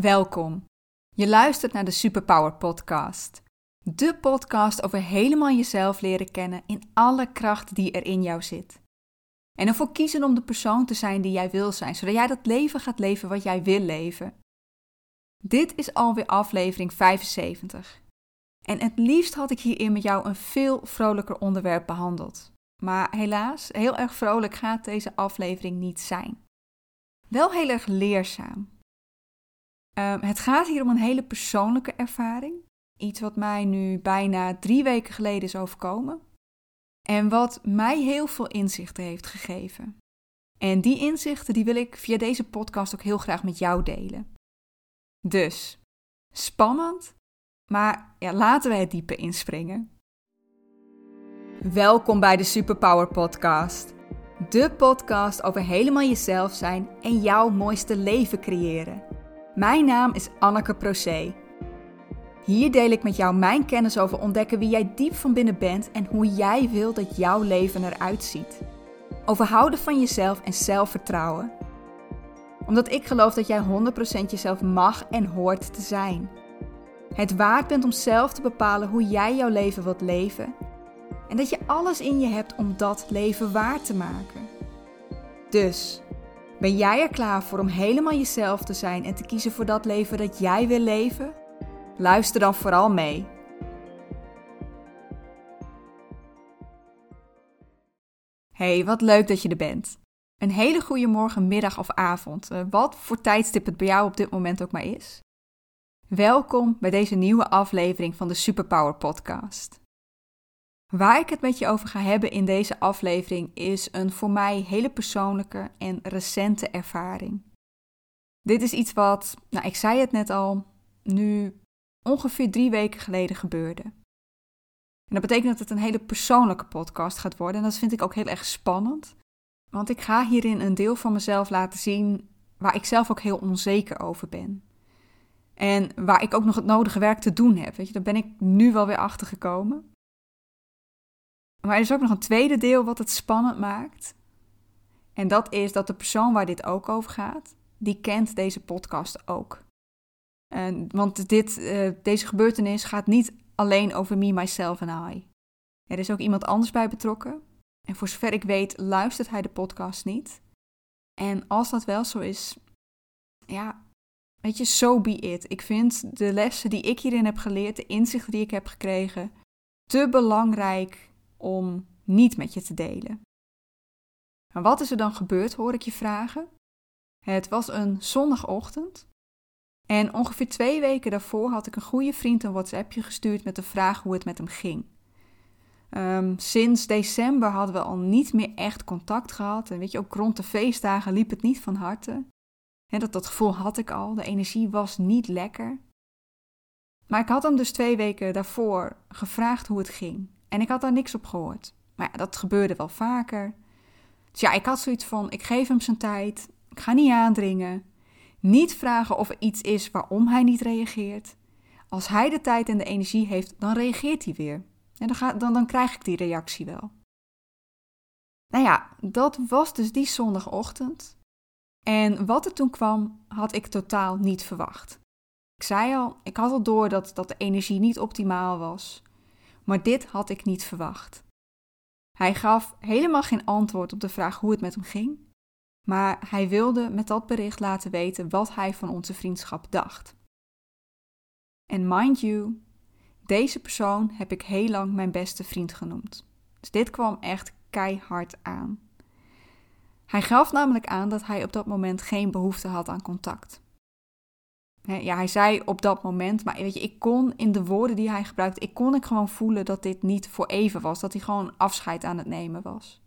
Welkom. Je luistert naar de Superpower Podcast. De podcast over helemaal jezelf leren kennen in alle kracht die er in jou zit. En ervoor kiezen om de persoon te zijn die jij wil zijn, zodat jij dat leven gaat leven wat jij wil leven. Dit is alweer aflevering 75. En het liefst had ik hierin met jou een veel vrolijker onderwerp behandeld. Maar helaas, heel erg vrolijk gaat deze aflevering niet zijn. Wel heel erg leerzaam. Ehm, het gaat hier om een hele persoonlijke ervaring. Iets wat mij nu bijna drie weken geleden is overkomen. En wat mij heel veel inzichten heeft gegeven. En die inzichten die wil ik via deze podcast ook heel graag met jou delen. Dus, spannend, maar laten we het diepe inspringen. Welkom bij de Superpower Podcast. De podcast over helemaal jezelf zijn en jouw mooiste leven creëren. Mijn naam is Anneke Procé. Hier deel ik met jou mijn kennis over ontdekken wie jij diep van binnen bent en hoe jij wil dat jouw leven eruit ziet. Over houden van jezelf en zelfvertrouwen. Omdat ik geloof dat jij 100% jezelf mag en hoort te zijn. Het waard bent om zelf te bepalen hoe jij jouw leven wilt leven. En dat je alles in je hebt om dat leven waar te maken. Dus, ben jij er klaar voor om helemaal jezelf te zijn en te kiezen voor dat leven dat jij wil leven? Luister dan vooral mee. Hey, wat leuk dat je er bent. Een hele goede morgen, middag of avond, eh, wat voor tijdstip het bij jou op dit moment ook maar is. Welkom bij deze nieuwe aflevering van de Superpower Podcast. Waar ik het met je over ga hebben in deze aflevering is een voor mij hele persoonlijke en recente ervaring. Dit is iets wat, nou ik zei het net al, nu ongeveer drie weken geleden gebeurde. En dat betekent dat het een hele persoonlijke podcast gaat worden en dat vind ik ook heel erg spannend. Want ik ga hierin een deel van mezelf laten zien waar ik zelf ook heel onzeker over ben. En waar ik ook nog het nodige werk te doen heb. Weet je, daar ben ik nu wel weer achter gekomen. Maar er is ook nog een tweede deel wat het spannend maakt. En dat is dat de persoon waar dit ook over gaat, die kent deze podcast ook. En, want dit, uh, deze gebeurtenis gaat niet alleen over me, myself en I. Er is ook iemand anders bij betrokken. En voor zover ik weet, luistert hij de podcast niet. En als dat wel zo is, ja, weet je, so be it. Ik vind de lessen die ik hierin heb geleerd, de inzichten die ik heb gekregen, te belangrijk om niet met je te delen. Wat is er dan gebeurd, hoor ik je vragen? Het was een zondagochtend. En ongeveer twee weken daarvoor had ik een goede vriend een WhatsAppje gestuurd met de vraag hoe het met hem ging. Um, sinds december hadden we al niet meer echt contact gehad. En weet je, ook rond de feestdagen liep het niet van harte. Dat, dat gevoel had ik al. De energie was niet lekker. Maar ik had hem dus twee weken daarvoor gevraagd hoe het ging. En ik had daar niks op gehoord. Maar ja, dat gebeurde wel vaker. Dus ja, ik had zoiets van: ik geef hem zijn tijd. Ik ga niet aandringen. Niet vragen of er iets is waarom hij niet reageert. Als hij de tijd en de energie heeft, dan reageert hij weer. En dan, ga, dan, dan krijg ik die reactie wel. Nou ja, dat was dus die zondagochtend. En wat er toen kwam, had ik totaal niet verwacht. Ik zei al, ik had al door dat, dat de energie niet optimaal was maar dit had ik niet verwacht. Hij gaf helemaal geen antwoord op de vraag hoe het met hem ging, maar hij wilde met dat bericht laten weten wat hij van onze vriendschap dacht. En mind you, deze persoon heb ik heel lang mijn beste vriend genoemd. Dus dit kwam echt keihard aan. Hij gaf namelijk aan dat hij op dat moment geen behoefte had aan contact ja, hij zei op dat moment, maar weet je, ik kon in de woorden die hij gebruikte, ik kon ik gewoon voelen dat dit niet voor even was, dat hij gewoon afscheid aan het nemen was.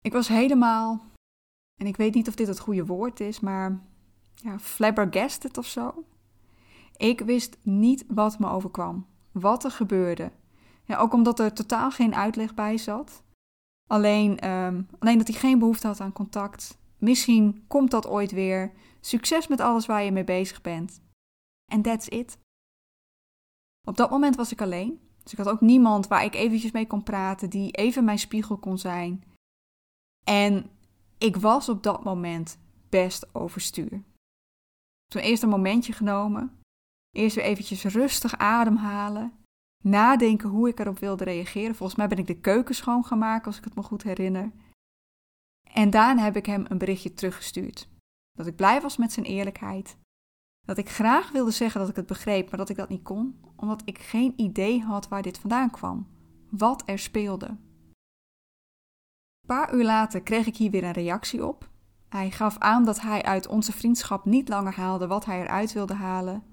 Ik was helemaal, en ik weet niet of dit het goede woord is, maar ja, flabbergasted of zo. Ik wist niet wat me overkwam, wat er gebeurde. Ook omdat er totaal geen uitleg bij zat. Alleen, ehm, alleen dat hij geen behoefte had aan contact. Misschien komt dat ooit weer. Succes met alles waar je mee bezig bent. En that's it. Op dat moment was ik alleen. Dus ik had ook niemand waar ik eventjes mee kon praten, die even mijn spiegel kon zijn. En ik was op dat moment best overstuur. Toen eerst een momentje genomen. Eerst weer eventjes rustig ademhalen. Nadenken hoe ik erop wilde reageren. Volgens mij ben ik de keuken schoon gaan maken, als ik het me goed herinner. En daarna heb ik hem een berichtje teruggestuurd. Dat ik blij was met zijn eerlijkheid. Dat ik graag wilde zeggen dat ik het begreep, maar dat ik dat niet kon, omdat ik geen idee had waar dit vandaan kwam. Wat er speelde. Een paar uur later kreeg ik hier weer een reactie op. Hij gaf aan dat hij uit onze vriendschap niet langer haalde wat hij eruit wilde halen.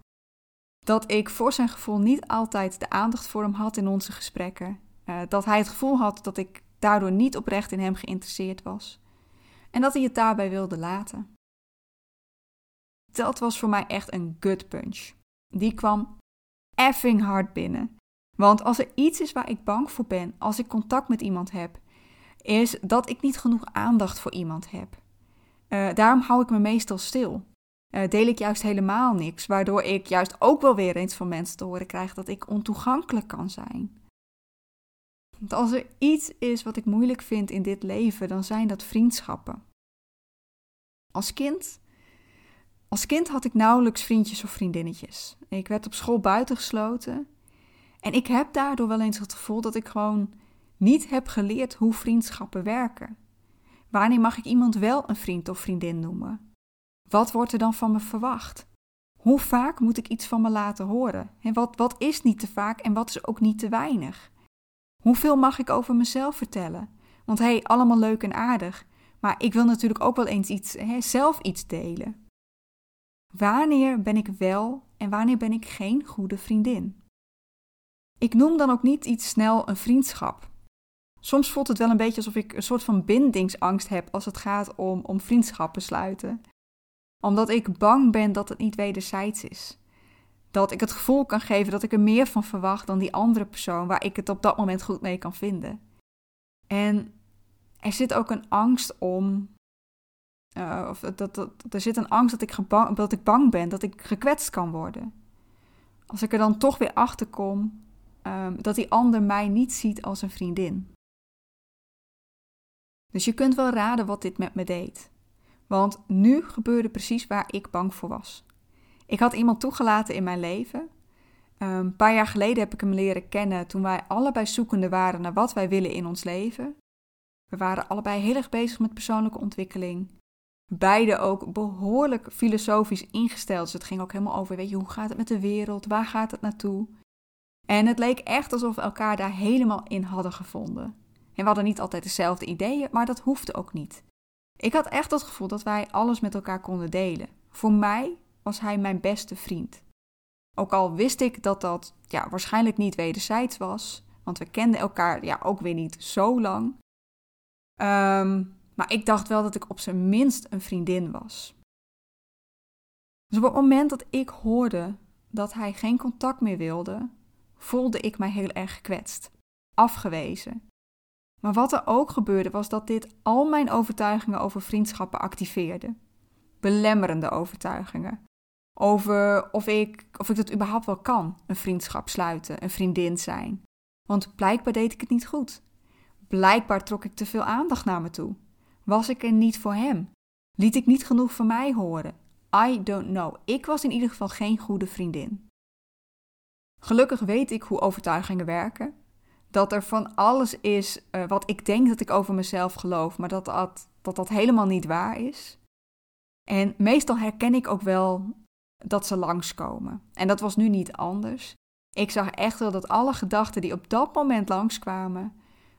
Dat ik voor zijn gevoel niet altijd de aandacht voor hem had in onze gesprekken. Uh, dat hij het gevoel had dat ik daardoor niet oprecht in hem geïnteresseerd was. En dat hij het daarbij wilde laten. Dat was voor mij echt een gut punch. Die kwam effing hard binnen. Want als er iets is waar ik bang voor ben als ik contact met iemand heb, is dat ik niet genoeg aandacht voor iemand heb. Uh, daarom hou ik me meestal stil. Uh, deel ik juist helemaal niks, waardoor ik juist ook wel weer eens van mensen te horen krijg dat ik ontoegankelijk kan zijn. Want als er iets is wat ik moeilijk vind in dit leven, dan zijn dat vriendschappen. Als kind, als kind had ik nauwelijks vriendjes of vriendinnetjes. Ik werd op school buitengesloten. En ik heb daardoor wel eens het gevoel dat ik gewoon niet heb geleerd hoe vriendschappen werken. Wanneer mag ik iemand wel een vriend of vriendin noemen? Wat wordt er dan van me verwacht? Hoe vaak moet ik iets van me laten horen? En wat, wat is niet te vaak en wat is ook niet te weinig? Hoeveel mag ik over mezelf vertellen? Want hé, hey, allemaal leuk en aardig. Maar ik wil natuurlijk ook wel eens iets, hè, zelf iets delen. Wanneer ben ik wel en wanneer ben ik geen goede vriendin? Ik noem dan ook niet iets snel een vriendschap. Soms voelt het wel een beetje alsof ik een soort van bindingsangst heb als het gaat om, om vriendschappen sluiten. Omdat ik bang ben dat het niet wederzijds is. Dat ik het gevoel kan geven dat ik er meer van verwacht dan die andere persoon waar ik het op dat moment goed mee kan vinden. En er zit ook een angst om. Uh, of dat, dat, er zit een angst dat ik, dat ik bang ben dat ik gekwetst kan worden. Als ik er dan toch weer achter kom um, dat die ander mij niet ziet als een vriendin. Dus je kunt wel raden wat dit met me deed. Want nu gebeurde precies waar ik bang voor was. Ik had iemand toegelaten in mijn leven. Ehm, een paar jaar geleden heb ik hem leren kennen toen wij allebei zoekende waren naar wat wij willen in ons leven. We waren allebei heel erg bezig met persoonlijke ontwikkeling. Beide ook behoorlijk filosofisch ingesteld. Dus het ging ook helemaal over, weet je, hoe gaat het met de wereld? Waar gaat het naartoe? En het leek echt alsof we elkaar daar helemaal in hadden gevonden. En we hadden niet altijd dezelfde ideeën, maar dat hoefde ook niet. Ik had echt het gevoel dat wij alles met elkaar konden delen. Voor mij was hij mijn beste vriend. Ook al wist ik dat dat ja, waarschijnlijk niet wederzijds was, want we kenden elkaar ja, ook weer niet zo lang. Ehm, maar ik dacht wel dat ik op zijn minst een vriendin was. Dus op het moment dat ik hoorde dat hij geen contact meer wilde, voelde ik mij heel erg gekwetst, afgewezen. Maar wat er ook gebeurde was dat dit al mijn overtuigingen over vriendschappen activeerde. Belemmerende overtuigingen. Over of ik, of ik dat überhaupt wel kan, een vriendschap sluiten, een vriendin zijn. Want blijkbaar deed ik het niet goed. Blijkbaar trok ik te veel aandacht naar me toe. Was ik er niet voor hem? Liet ik niet genoeg van mij horen? I don't know. Ik was in ieder geval geen goede vriendin. Gelukkig weet ik hoe overtuigingen werken. Dat er van alles is uh, wat ik denk dat ik over mezelf geloof, maar dat, dat dat helemaal niet waar is. En meestal herken ik ook wel dat ze langskomen. En dat was nu niet anders. Ik zag echt wel dat alle gedachten die op dat moment langskwamen,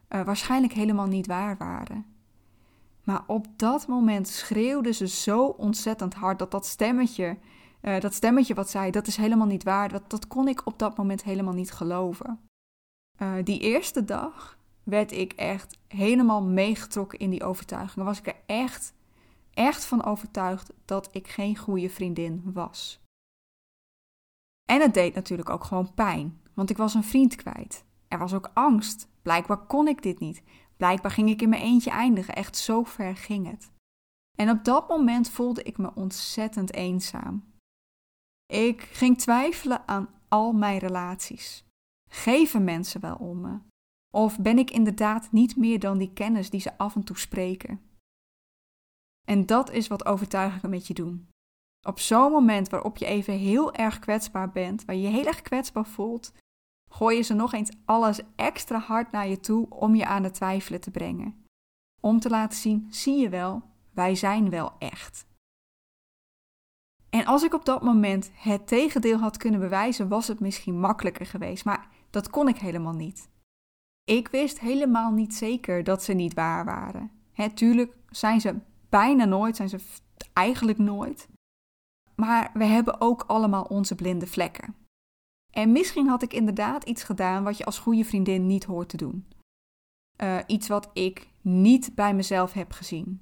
uh, waarschijnlijk helemaal niet waar waren. Maar op dat moment schreeuwde ze zo ontzettend hard dat dat stemmetje, uh, dat stemmetje wat zei, dat is helemaal niet waar, dat, dat kon ik op dat moment helemaal niet geloven. Uh, die eerste dag werd ik echt helemaal meegetrokken in die overtuiging. Was ik er echt, echt van overtuigd dat ik geen goede vriendin was. En het deed natuurlijk ook gewoon pijn, want ik was een vriend kwijt. Er was ook angst. Blijkbaar kon ik dit niet. Blijkbaar ging ik in mijn eentje eindigen. Echt zo ver ging het. En op dat moment voelde ik me ontzettend eenzaam. Ik ging twijfelen aan al mijn relaties. Geven mensen wel om me? Of ben ik inderdaad niet meer dan die kennis die ze af en toe spreken? En dat is wat overtuigingen met je doen. Op zo'n moment waarop je even heel erg kwetsbaar bent, waar je je heel erg kwetsbaar voelt, gooien ze nog eens alles extra hard naar je toe om je aan het twijfelen te brengen. Om te laten zien, zie je wel, wij zijn wel echt. En als ik op dat moment het tegendeel had kunnen bewijzen, was het misschien makkelijker geweest, maar dat kon ik helemaal niet. Ik wist helemaal niet zeker dat ze niet waar waren. Hè, tuurlijk zijn ze bijna nooit, zijn ze eigenlijk nooit. Maar we hebben ook allemaal onze blinde vlekken. En misschien had ik inderdaad iets gedaan wat je als goede vriendin niet hoort te doen. Uh, iets wat ik niet bij mezelf heb gezien.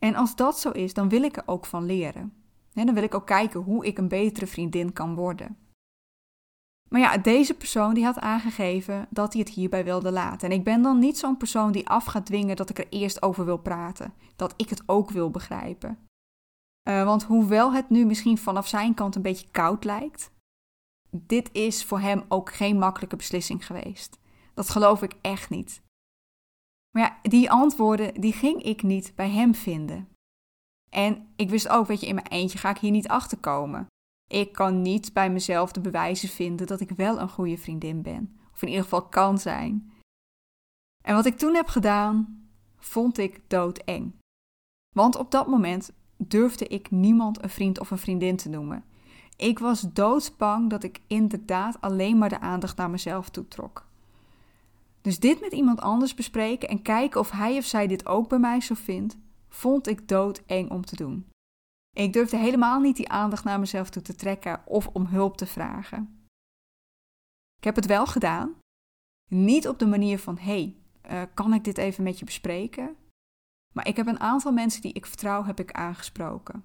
En als dat zo is, dan wil ik er ook van leren. En dan wil ik ook kijken hoe ik een betere vriendin kan worden. Maar ja, deze persoon die had aangegeven dat hij het hierbij wilde laten. En ik ben dan niet zo'n persoon die af gaat dwingen dat ik er eerst over wil praten. Dat ik het ook wil begrijpen. Uh, want hoewel het nu misschien vanaf zijn kant een beetje koud lijkt, dit is voor hem ook geen makkelijke beslissing geweest. Dat geloof ik echt niet. Maar ja, die antwoorden die ging ik niet bij hem vinden. En ik wist ook, weet je, in mijn eentje ga ik hier niet achter komen. Ik kan niet bij mezelf de bewijzen vinden dat ik wel een goede vriendin ben. Of in ieder geval kan zijn. En wat ik toen heb gedaan, vond ik doodeng. Want op dat moment durfde ik niemand een vriend of een vriendin te noemen. Ik was doodsbang dat ik inderdaad alleen maar de aandacht naar mezelf toetrok. Dus dit met iemand anders bespreken en kijken of hij of zij dit ook bij mij zo vindt, vond ik doodeng om te doen. Ik durfde helemaal niet die aandacht naar mezelf toe te trekken of om hulp te vragen. Ik heb het wel gedaan. Niet op de manier van: hey, uh, kan ik dit even met je bespreken? Maar ik heb een aantal mensen die ik vertrouw, heb ik aangesproken.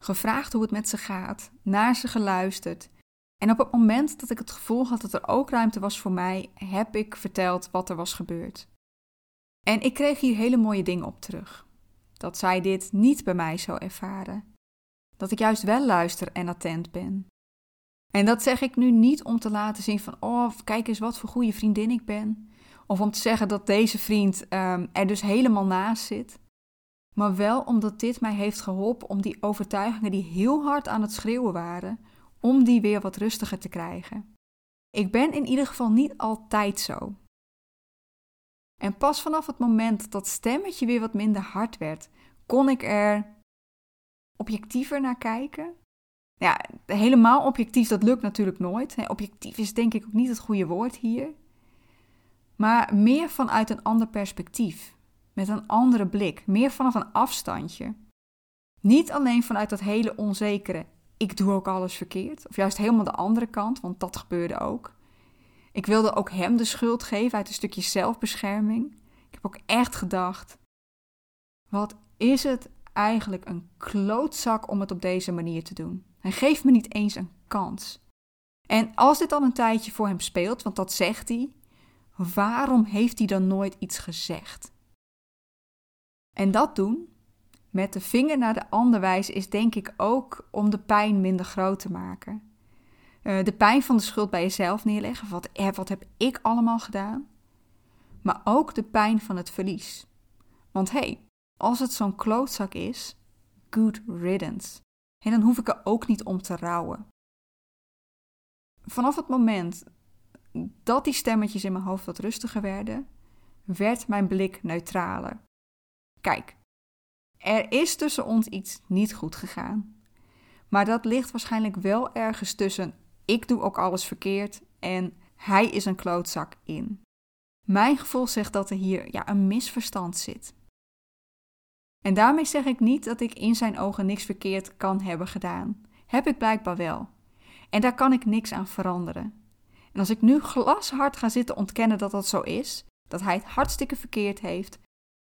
Gevraagd hoe het met ze gaat, naar ze geluisterd. En op het moment dat ik het gevoel had dat er ook ruimte was voor mij, heb ik verteld wat er was gebeurd. En ik kreeg hier hele mooie dingen op terug. Dat zij dit niet bij mij zou ervaren. Dat ik juist wel luister en attent ben. En dat zeg ik nu niet om te laten zien van, oh, kijk eens wat voor goede vriendin ik ben. Of om te zeggen dat deze vriend um, er dus helemaal naast zit maar wel omdat dit mij heeft geholpen om die overtuigingen die heel hard aan het schreeuwen waren, om die weer wat rustiger te krijgen. Ik ben in ieder geval niet altijd zo. En pas vanaf het moment dat dat stemmetje weer wat minder hard werd, kon ik er objectiever naar kijken. Ja, helemaal objectief, dat lukt natuurlijk nooit. Objectief is denk ik ook niet het goede woord hier. Maar meer vanuit een ander perspectief met een andere blik, meer vanaf een afstandje. Niet alleen vanuit dat hele onzekere, ik doe ook alles verkeerd, of juist helemaal de andere kant, want dat gebeurde ook. Ik wilde ook hem de schuld geven uit een stukje zelfbescherming. Ik heb ook echt gedacht: wat is het eigenlijk een klootzak om het op deze manier te doen? Hij geeft me niet eens een kans. En als dit al een tijdje voor hem speelt, want dat zegt hij, waarom heeft hij dan nooit iets gezegd? En dat doen, met de vinger naar de ander wijzen, is denk ik ook om de pijn minder groot te maken. Uh, de pijn van de schuld bij jezelf neerleggen. Wat, eh, wat heb ik allemaal gedaan? Maar ook de pijn van het verlies. Want hé, hey, als het zo'n klootzak is, good riddance. En dan hoef ik er ook niet om te rouwen. Vanaf het moment dat die stemmetjes in mijn hoofd wat rustiger werden, werd mijn blik neutraler. Kijk, er is tussen ons iets niet goed gegaan. Maar dat ligt waarschijnlijk wel ergens tussen ik doe ook alles verkeerd en hij is een klootzak in. Mijn gevoel zegt dat er hier ja, een misverstand zit. En daarmee zeg ik niet dat ik in zijn ogen niks verkeerd kan hebben gedaan. Heb ik blijkbaar wel. En daar kan ik niks aan veranderen. En als ik nu glashard ga zitten ontkennen dat dat zo is, dat hij het hartstikke verkeerd heeft,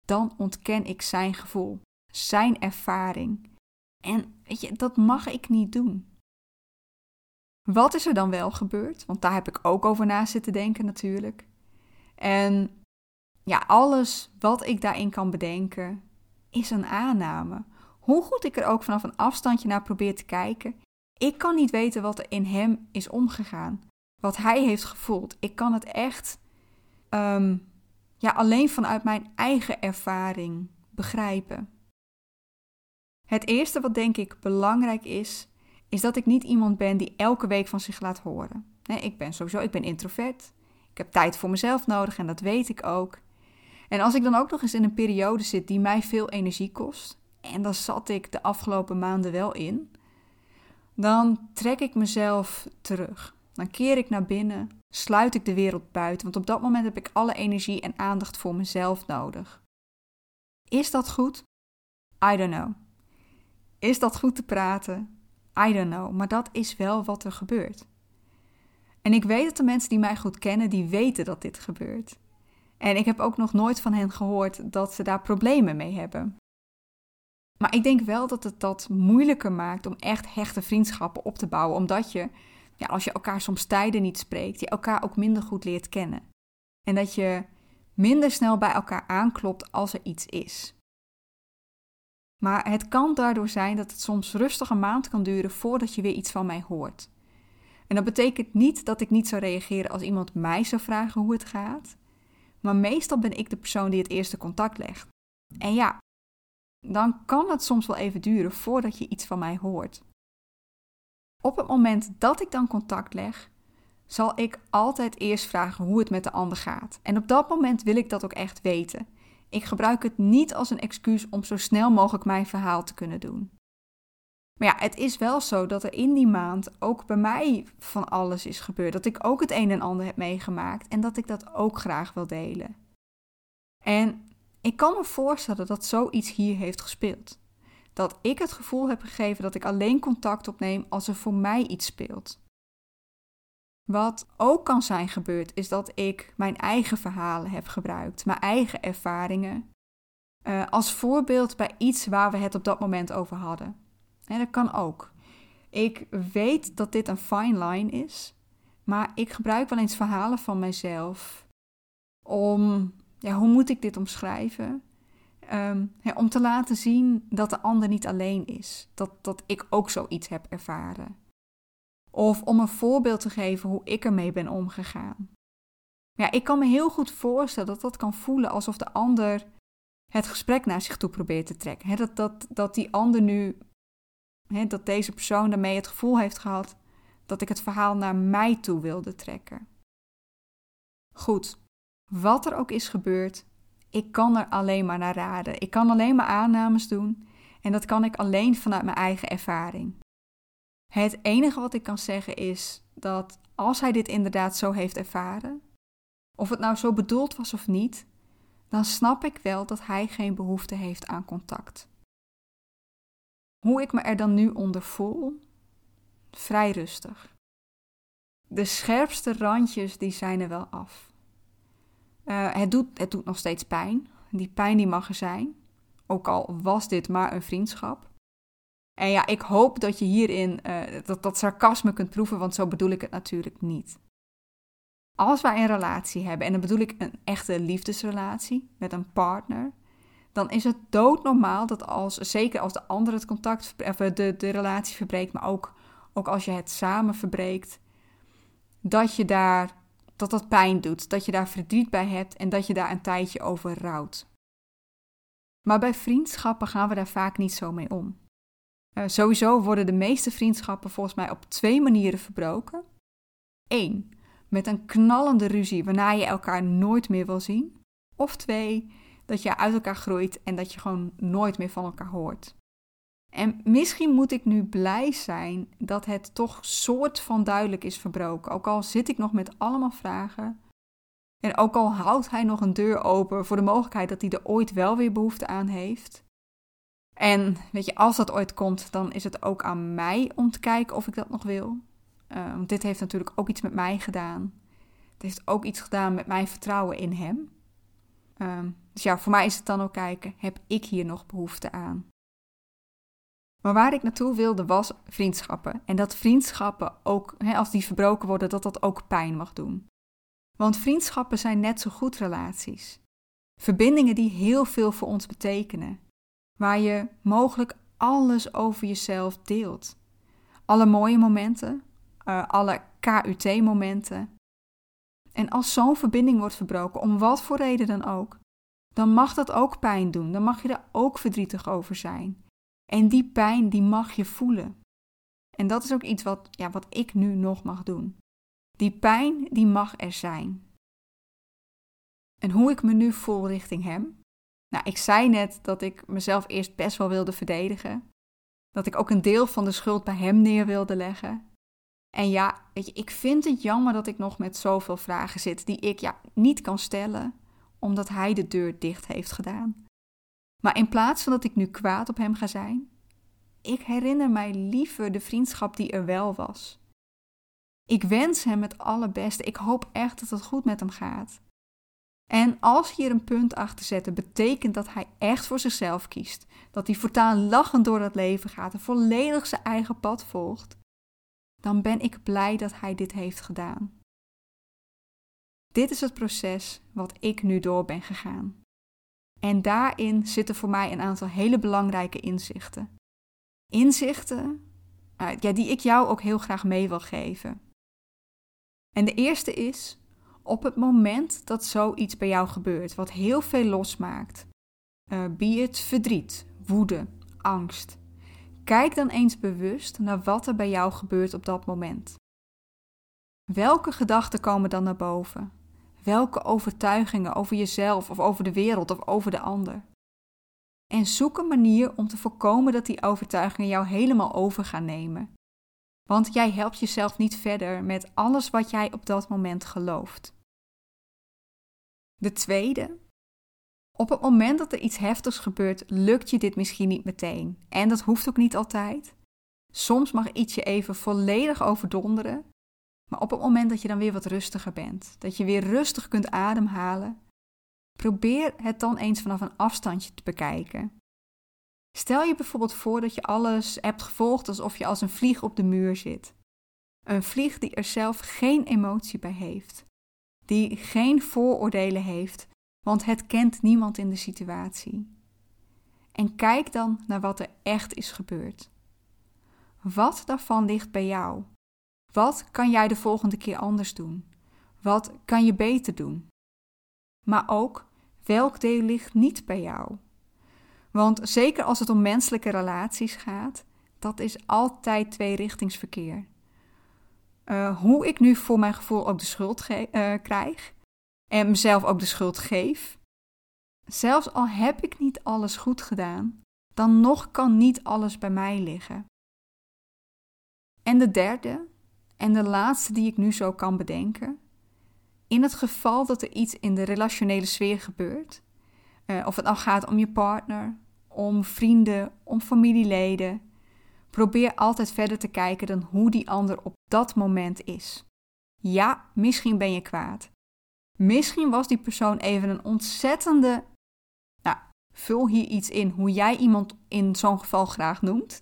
dan ontken ik zijn gevoel, zijn ervaring. En weet je, dat mag ik niet doen. Wat is er dan wel gebeurd? Want daar heb ik ook over na zitten denken natuurlijk. En ja, alles wat ik daarin kan bedenken is een aanname. Hoe goed ik er ook vanaf een afstandje naar probeer te kijken, ik kan niet weten wat er in hem is omgegaan. Wat hij heeft gevoeld. Ik kan het echt ehm, ja, alleen vanuit mijn eigen ervaring begrijpen. Het eerste wat denk ik belangrijk is, is dat ik niet iemand ben die elke week van zich laat horen. Ik ben sowieso, ik ben introvert. Ik heb tijd voor mezelf nodig en dat weet ik ook. En als ik dan ook nog eens in een periode zit die mij veel energie kost, en daar zat ik de afgelopen maanden wel in, dan trek ik mezelf terug. Dan keer ik naar binnen, sluit ik de wereld buiten, want op dat moment heb ik alle energie en aandacht voor mezelf nodig. Is dat goed? I don't know. Is dat goed te praten? I don't know, maar dat is wel wat er gebeurt. En ik weet dat de mensen die mij goed kennen, die weten dat dit gebeurt. En ik heb ook nog nooit van hen gehoord dat ze daar problemen mee hebben. Maar ik denk wel dat het dat moeilijker maakt om echt hechte vriendschappen op te bouwen, omdat je, ja, als je elkaar soms tijden niet spreekt, je elkaar ook minder goed leert kennen. En dat je minder snel bij elkaar aanklopt als er iets is. Maar het kan daardoor zijn dat het soms rustig een maand kan duren voordat je weer iets van mij hoort. En dat betekent niet dat ik niet zou reageren als iemand mij zou vragen hoe het gaat. Maar meestal ben ik de persoon die het eerste contact legt. En ja, dan kan het soms wel even duren voordat je iets van mij hoort. Op het moment dat ik dan contact leg, zal ik altijd eerst vragen hoe het met de ander gaat. En op dat moment wil ik dat ook echt weten. Ik gebruik het niet als een excuus om zo snel mogelijk mijn verhaal te kunnen doen. Maar ja, het is wel zo dat er in die maand ook bij mij van alles is gebeurd. Dat ik ook het een en ander heb meegemaakt en dat ik dat ook graag wil delen. En ik kan me voorstellen dat zoiets hier heeft gespeeld. Dat ik het gevoel heb gegeven dat ik alleen contact opneem als er voor mij iets speelt. Wat ook kan zijn gebeurd, is dat ik mijn eigen verhalen heb gebruikt, mijn eigen ervaringen, uh, als voorbeeld bij iets waar we het op dat moment over hadden. Dat kan ook. Ik weet dat dit een fine line is, maar ik gebruik wel eens verhalen van mijzelf om, ja, hoe moet ik dit omschrijven? Um, om te laten zien dat de ander niet alleen is, dat, dat ik ook zoiets heb ervaren. Of om een voorbeeld te geven hoe ik ermee ben omgegaan. Ja, ik kan me heel goed voorstellen dat dat kan voelen alsof de ander het gesprek naar zich toe probeert te trekken. dat, dat, dat die ander nu, dat deze persoon daarmee het gevoel heeft gehad dat ik het verhaal naar mij toe wilde trekken. Goed, wat er ook is gebeurd, ik kan er alleen maar naar raden. Ik kan alleen maar aannames doen en dat kan ik alleen vanuit mijn eigen ervaring. Het enige wat ik kan zeggen is dat als hij dit inderdaad zo heeft ervaren, of het nou zo bedoeld was of niet, dan snap ik wel dat hij geen behoefte heeft aan contact. Hoe ik me er dan nu onder voel? Vrij rustig. De scherpste randjes die zijn er wel af. Uh, het, doet, het doet nog steeds pijn. Die pijn die mag er zijn. Ook al was dit maar een vriendschap. En ja, ik hoop dat je hierin uh, dat, dat sarcasme kunt proeven, want zo bedoel ik het natuurlijk niet. Als wij een relatie hebben, en dan bedoel ik een echte liefdesrelatie met een partner, dan is het doodnormaal dat als, zeker als de ander het contact, of de, de relatie verbreekt, maar ook, ook als je het samen verbreekt, dat je daar, dat dat pijn doet, dat je daar verdriet bij hebt en dat je daar een tijdje over rouwt. Maar bij vriendschappen gaan we daar vaak niet zo mee om. Uh, sowieso worden de meeste vriendschappen volgens mij op twee manieren verbroken. Eén, met een knallende ruzie waarna je elkaar nooit meer wil zien. Of twee, dat je uit elkaar groeit en dat je gewoon nooit meer van elkaar hoort. En misschien moet ik nu blij zijn dat het toch soort van duidelijk is verbroken. Ook al zit ik nog met allemaal vragen. En ook al houdt hij nog een deur open voor de mogelijkheid dat hij er ooit wel weer behoefte aan heeft. En weet je, als dat ooit komt, dan is het ook aan mij om te kijken of ik dat nog wil. Uh, want dit heeft natuurlijk ook iets met mij gedaan. Het heeft ook iets gedaan met mijn vertrouwen in hem. Uh, dus ja, voor mij is het dan ook kijken, heb ik hier nog behoefte aan? Maar waar ik naartoe wilde was vriendschappen. En dat vriendschappen ook, als die verbroken worden, dat dat ook pijn mag doen. Want vriendschappen zijn net zo goed relaties. Verbindingen die heel veel voor ons betekenen waar je mogelijk alles over jezelf deelt. Alle mooie momenten, uh, alle KUT-momenten. En als zo'n verbinding wordt verbroken, om wat voor reden dan ook, dan mag dat ook pijn doen. Dan mag je er ook verdrietig over zijn. En die pijn, die mag je voelen. En dat is ook iets wat, ja, wat ik nu nog mag doen. Die pijn, die mag er zijn. En hoe ik me nu voel richting hem? Nou, ik zei net dat ik mezelf eerst best wel wilde verdedigen. Dat ik ook een deel van de schuld bij hem neer wilde leggen. En ja, weet je, ik vind het jammer dat ik nog met zoveel vragen zit die ik ja, niet kan stellen, omdat hij de deur dicht heeft gedaan. Maar in plaats van dat ik nu kwaad op hem ga zijn, ik herinner mij liever de vriendschap die er wel was. Ik wens hem het allerbeste. Ik hoop echt dat het goed met hem gaat. En als hier een punt achter zetten, betekent dat hij echt voor zichzelf kiest. Dat hij voortaan lachend door het leven gaat en volledig zijn eigen pad volgt. Dan ben ik blij dat hij dit heeft gedaan. Dit is het proces wat ik nu door ben gegaan. En daarin zitten voor mij een aantal hele belangrijke inzichten. Inzichten uh, ja, die ik jou ook heel graag mee wil geven. En de eerste is, op het moment dat zoiets bij jou gebeurt, wat heel veel losmaakt, uh, het verdriet, woede, angst, kijk dan eens bewust naar wat er bij jou gebeurt op dat moment. Welke gedachten komen dan naar boven? Welke overtuigingen over jezelf of over de wereld of over de ander? En zoek een manier om te voorkomen dat die overtuigingen jou helemaal over gaan nemen. Want jij helpt jezelf niet verder met alles wat jij op dat moment gelooft. De tweede. Op het moment dat er iets heftigs gebeurt, lukt je dit misschien niet meteen. En dat hoeft ook niet altijd. Soms mag iets je even volledig overdonderen. Maar op het moment dat je dan weer wat rustiger bent, dat je weer rustig kunt ademhalen, probeer het dan eens vanaf een afstandje te bekijken. Stel je bijvoorbeeld voor dat je alles hebt gevolgd alsof je als een vlieg op de muur zit. Een vlieg die er zelf geen emotie bij heeft, die geen vooroordelen heeft, want het kent niemand in de situatie. En kijk dan naar wat er echt is gebeurd. Wat daarvan ligt bij jou? Wat kan jij de volgende keer anders doen? Wat kan je beter doen? Maar ook welk deel ligt niet bij jou? Want zeker als het om menselijke relaties gaat, dat is altijd tweerichtingsverkeer. Uh, hoe ik nu voor mijn gevoel ook de schuld uh, krijg en mezelf ook de schuld geef. Zelfs al heb ik niet alles goed gedaan, dan nog kan niet alles bij mij liggen. En de derde, en de laatste die ik nu zo kan bedenken. In het geval dat er iets in de relationele sfeer gebeurt, uh, of het al gaat om je partner, om vrienden, om familieleden, probeer altijd verder te kijken dan hoe die ander op dat moment is. Ja, misschien ben je kwaad. Misschien was die persoon even een ontzettende. Nou, vul hier iets in hoe jij iemand in zo'n geval graag noemt.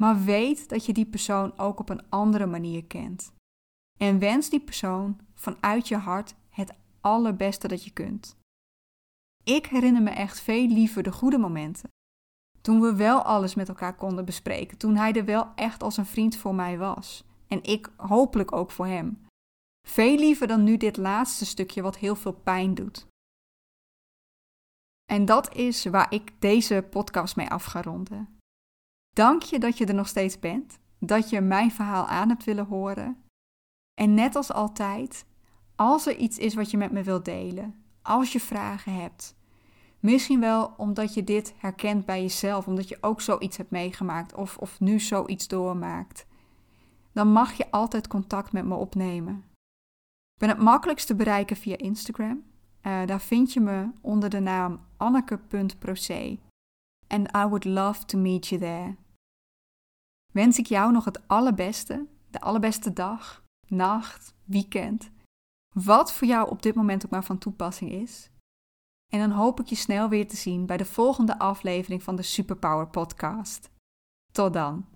Maar weet dat je die persoon ook op een andere manier kent. En wens die persoon vanuit je hart het allerbeste dat je kunt. Ik herinner me echt veel liever de goede momenten. Toen we wel alles met elkaar konden bespreken. Toen hij er wel echt als een vriend voor mij was. En ik hopelijk ook voor hem. Veel liever dan nu dit laatste stukje wat heel veel pijn doet. En dat is waar ik deze podcast mee af ga ronden. Dank je dat je er nog steeds bent, dat je mijn verhaal aan hebt willen horen. En net als altijd, als er iets is wat je met me wilt delen, als je vragen hebt, misschien wel omdat je dit herkent bij jezelf, omdat je ook zoiets hebt meegemaakt of, of nu zoiets doormaakt, dan mag je altijd contact met me opnemen. Ben het makkelijkst te bereiken via Instagram. Uh, daar vind je me onder de naam anneke.proce. And I would love to meet you there. Wens ik jou nog het allerbeste, de allerbeste dag, nacht, weekend. Wat voor jou op dit moment ook maar van toepassing is. En dan hoop ik je snel weer te zien bij de volgende aflevering van de Superpower Podcast. Tot dan.